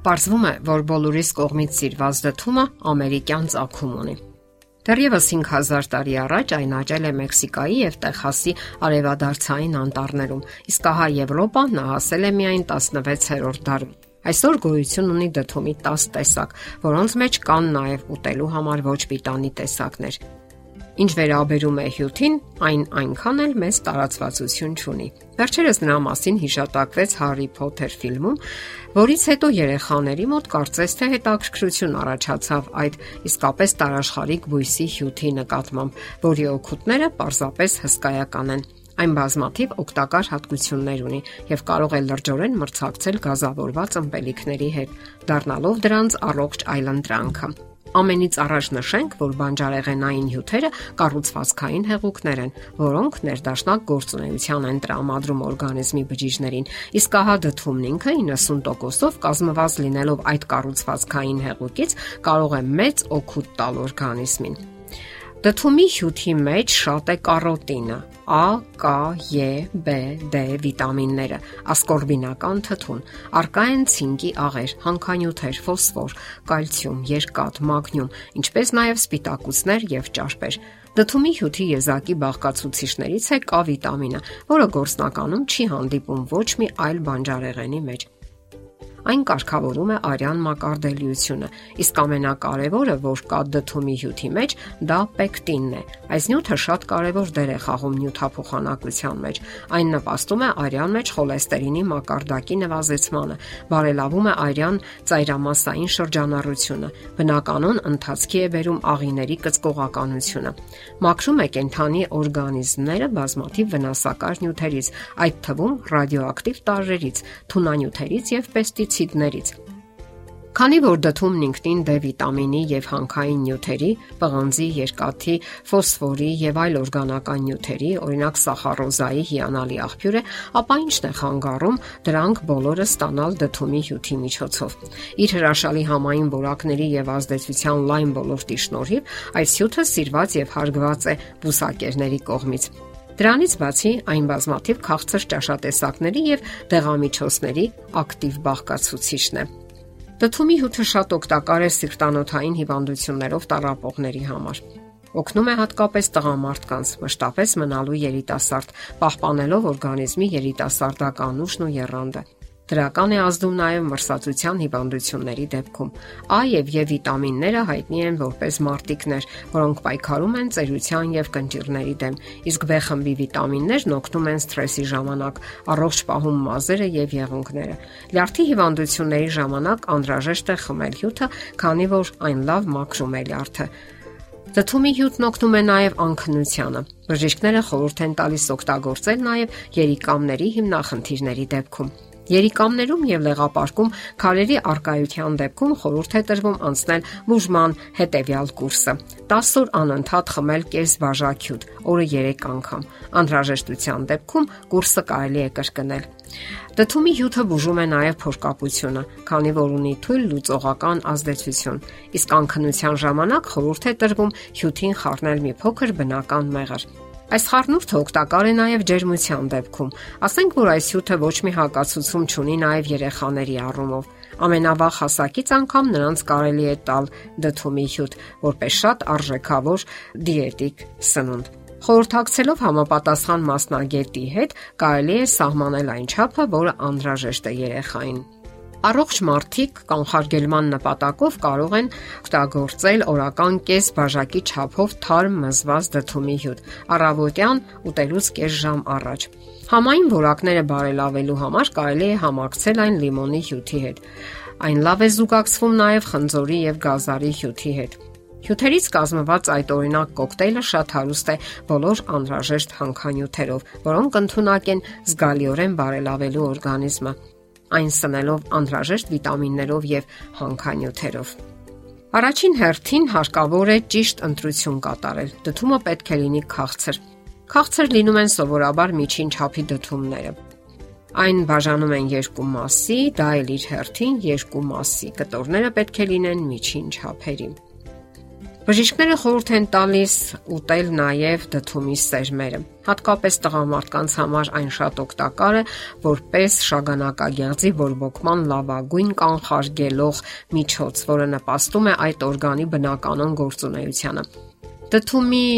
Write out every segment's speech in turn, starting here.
Պարզվում է, որ բոլորիս կողմից սիրված դդումը ամերիկյան ծագում ունի։ Դեռևս 5000 տարի առաջ այն աճել է Մեքսիկայի եւ Տեխասի արևադարձային անտառներում, իսկ ահա Եվրոպան նա հասել է միայն 16-րդ դարում։ Այսօր գոյություն ունի դդումի 10 տեսակ, որոնց մեջ կան նաև ուտելու համար ոչ պիտանի տեսակներ։ Ինչ վերաբերում է հյութին, այն այնքան էլ մեծ տարածվածություն չունի։ Վերջերս նրա մասին հիշատակվեց Հարի Փոթեր ֆիլմում, որից հետո երեխաների մոտ կարծես թե հետաքրքրություն առաջացավ այդ իսկապես տարաշխարիկ բույսի հյութի նկատմամբ, որի օգուտները պարզապես հսկայական են այն բազմաթիվ օգտակար հատկություններ ունի եւ կարող է լրջորեն մրցակցել գազավորված ըմպելիքների հետ, դառնալով դրանց առողջ այլընտրանքը։ Ամենից առաջ նշենք, որ բանջարեղենային հյութերը կառուցվածքային հեղուկներ են, որոնք ներդաշնակ գործունեության են տրամադրում օրգանիզմի բջիջներին, իսկ ահա դդումն ինքը 90%-ով կազմված լինելով այդ կառուցվածքային հեղուկից կարող է մեծ օգուտ տալ օրգանիզմին։ Դդումի հյութի մեջ շատ է կարոտինը, A, K, E, B, D վիտամինները, ասկորբինական թթուն, արկա են ցինկի աղեր, հանքանյութեր, ֆոսֆոր, կալցիում, երկաթ, մագնիում, ինչպես նաև սպիտակուցներ եւ ճարպեր։ Դդումի հյութի եզակի բաղկացուցիչներից է K վիտամինը, որը գործնականում չի հանդիպում ոչ մի այլ բանջարեղենի մեջ։ Այն կարգավորում է արյան մակարդելիությունը, իսկ ամենակարևորը, որ կա դդումի հյութի մեջ, դա պեկտինն է։ Այս նյութը շատ կարևոր դեր է խաղում նյութափոխանակության մեջ։ Այն նպաստում է արյան մեջ խոլեստերինի մակարդակի նվազեցմանը, բարելավում է արյան ծայրամասային շրջանառությունը, բնականon ընթացքի է բերում աղիների կծկողականությունը։ Մաքրում է կենթանի օրգանիզմները բազմաթիվ վնասակար նյութերից, այդ թվում ռադիոակտիվ տարրերից, թունանյութերից եւ պեստի պեստիցիդներից։ Քանի որ դդումն ինքնին D վիտամինի եւ հանքային նյութերի, պղնձի, երկաթի, ֆոսֆորի եւ այլ օրգանական նյութերի, օրինակ սախարոզայի հիանալի աղբյուր է, ապա ինչն է խանգարում? Դրանք բոլորը ստանալ դդումի հյութի միջոցով։ Իր հրաշալի համային որակների եւ ազդեցության լայն ոլորտի շնորհիվ այս հյութը սիրված եւ հարգված է բուսակերների կողմից։ Դրանից բացի այն բազմաթիվ քաղցր ճաշատեսակների եւ դեղամիջոցների ակտիվ բաղկացուցիչն է։ Դդումի հյութը շատ օգտակար է սիրտանոթային հիվանդություններով տառապողների համար։ Օգնում է հատկապես տղամարդկանց մշտապես մնալու երիտասարդ, պահպանելով օրգանիզմի երիտասարդական ուժն ու եռանդը։ Դրական է ազդում նաև մրսածության հիվանդությունների դեպքում։ A եւ E վիտամինները հայտնի են որպես մարտիկներ, որոնք պայքարում են ծերության եւ կնճիռների դեմ, իսկ B խմբի վիտամիններն օգնում են սթրեսի ժամանակ, առողջ պահում մազերը եւ եղունգները։ Լյարդի հիվանդությունների ժամանակ անհրաժեշտ է խմել հյութը, քանի որ այն լավ մաքրում է լյարդը։ Դդումի հյութն օգնում է նաև անքնությանը։ Բժիշկները խորհուրդ են տալիս օգտագործել նաև երիկամների հիմնախնդիրների դեպքում։ Երիկամներում եւ լեղապարկում քարերի արկայության դեպքում խորհուրդ է տրվում անցնել բուժման հետեւյալ կուրսը։ 10 օր անընդհատ խմել կես բաժակյութ, օրը 3 անգամ։ Անհրաժեշտության դեպքում կուրսը կարելի է կրկնել։ Դդումի հյութը բուժում է նաև փորկապությունը, քանի որ ունի թույլ լուծողական ազդեցություն։ Իսկ անքնության ժամանակ խորհուրդ է տրվում հյութին խառնել մի փոքր բնական մեղր։ Այս խառնուրդը օգտակար է նաև ջերմության դեպքում։ Ասենք որ այս հյութը ոչ մի հակացուցում չունի նաև երեխաների առումով։ Ամենավաղ հասակից անգամ նրանց կարելի է տալ դդումի հյութ, որպես շատ արժեքավոր դիետիկ սնունդ։ Խորհրդակցելով համապատասխան մասնագետի հետ կարելի է սահմանել այն չափը, որը անհրաժեշտ է երեխային։ Առողջ մարդիկ կանխարգելման նպատակով կարող են օգտագործել օրական կես բաժակի չափով թարմ մզված դդումի հյութ առավոտյան ուտելուց կես ժամ առաջ։ Համային որակները բարելավելու համար կարելի է համակցել այն լիմոնի հյութի հետ։ Այն լավ է զուգակցվում նաև խնձորի եւ գազարի հյութի հետ։ Հյութերից կազմված այդ օրինակ կոկտեյլը շատ հարուստ է բոլոր անհրաժեշտ հանքանյութերով, որոնք ընդունակ են զգալիորեն բարելավելու օրգանիզմը այն սնելով անհրաժեշտ վիտամիններով եւ հանքանյութերով։ Առաջին հերթին հարկավոր է ճիշտ ընտրություն կատարել։ Դդումը պետք է լինի քաղցր։ Քաղցր լինում են սովորաբար միջին չափի դդումները։ Այն բաժանում են երկու մասի, դա էլ իր հերթին երկու մասի։ Կտորները պետք է լինեն միջին չափերի։ Բժիշկները խորհուրդ են տալիս ուտել նաև դդումի սերմերը։ Հատկապես տղամարդկանց համար այն շատ օգտակար է, որպես շագանակագեղձի բորբոքման լավագույն կանխարգելող միջոց, որը նպաստում է այդ օրգանի բնականon գործունեությանը։ Դդումի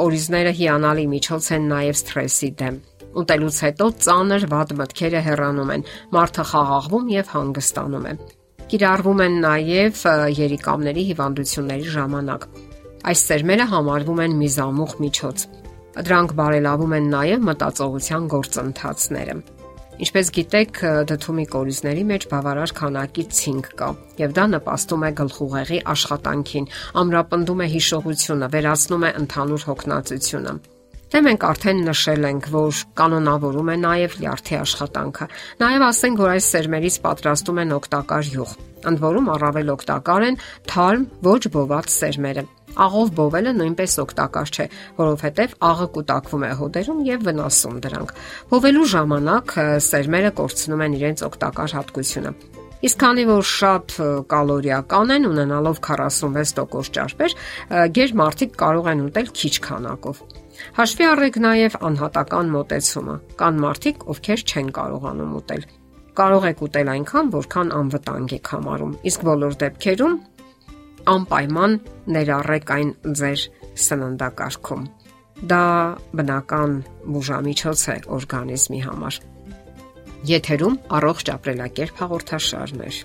կորիզները հիանալի միջոց են նաև սթրեսի դեմ։ Ուտելուց հետո ծանր վատ մտքերը հեռանում են, մարդը խաղաղվում եւ հանգստանում է կիրառվում են նաև երիկամների հիվանդությունների ժամանակ։ Այս սերմերը համարվում են միզամուխ միջոց։ Դրանք բարելավում են նաև մտածողության գործընթացները։ Ինչպես գիտեք, դդումի կորիզների մեջ բավարար քանակի ցինկ կա, եւ դա նպաստում է գլխուղեղի աշխատանքին, ամրապնդում է հիշողությունը, վերացնում է ընդհանուր հոգնածությունը։ Դե մենք արդեն նշել ենք, որ կանոնավորում է նաև լյարդի աշխատանքը։ Նաև ասենք, որ այս սերմերից պատրաստում են օգտակար յուղ։ Ընդ որում առավել օգտակար են թարմ ոչ բոված սերմերը։ Աղով բովելը նույնպես օգտակար չէ, որովհետև աղը կուտակվում է հոդերում եւ վնասում դրանք։ Բովելու ժամանակ սերմերը կորցնում են իրենց օգտակար հատկությունը։ Իսկ քանի որ շատ կալորիական են, ունենալով 46% ճարպեր, ģեր մարդիկ կարող են ուտել քիչ քանակով։ Հաշվի առեք նաև անհատական մոտեցումը։ Կան մարդիկ, ովքեր չեն կարողանում ուտել։ Կարող եք ուտել այնքան, որքան անվտանգ եք համարում։ Իսկ բոլոր դեպքերում անպայման ներառեք այն ձեր սննդակարգում։ Դա բնական բուժամիջոց է օրգանիզմի համար։ Եթերում առողջ ապրելակերպ հաղորդաշարներ։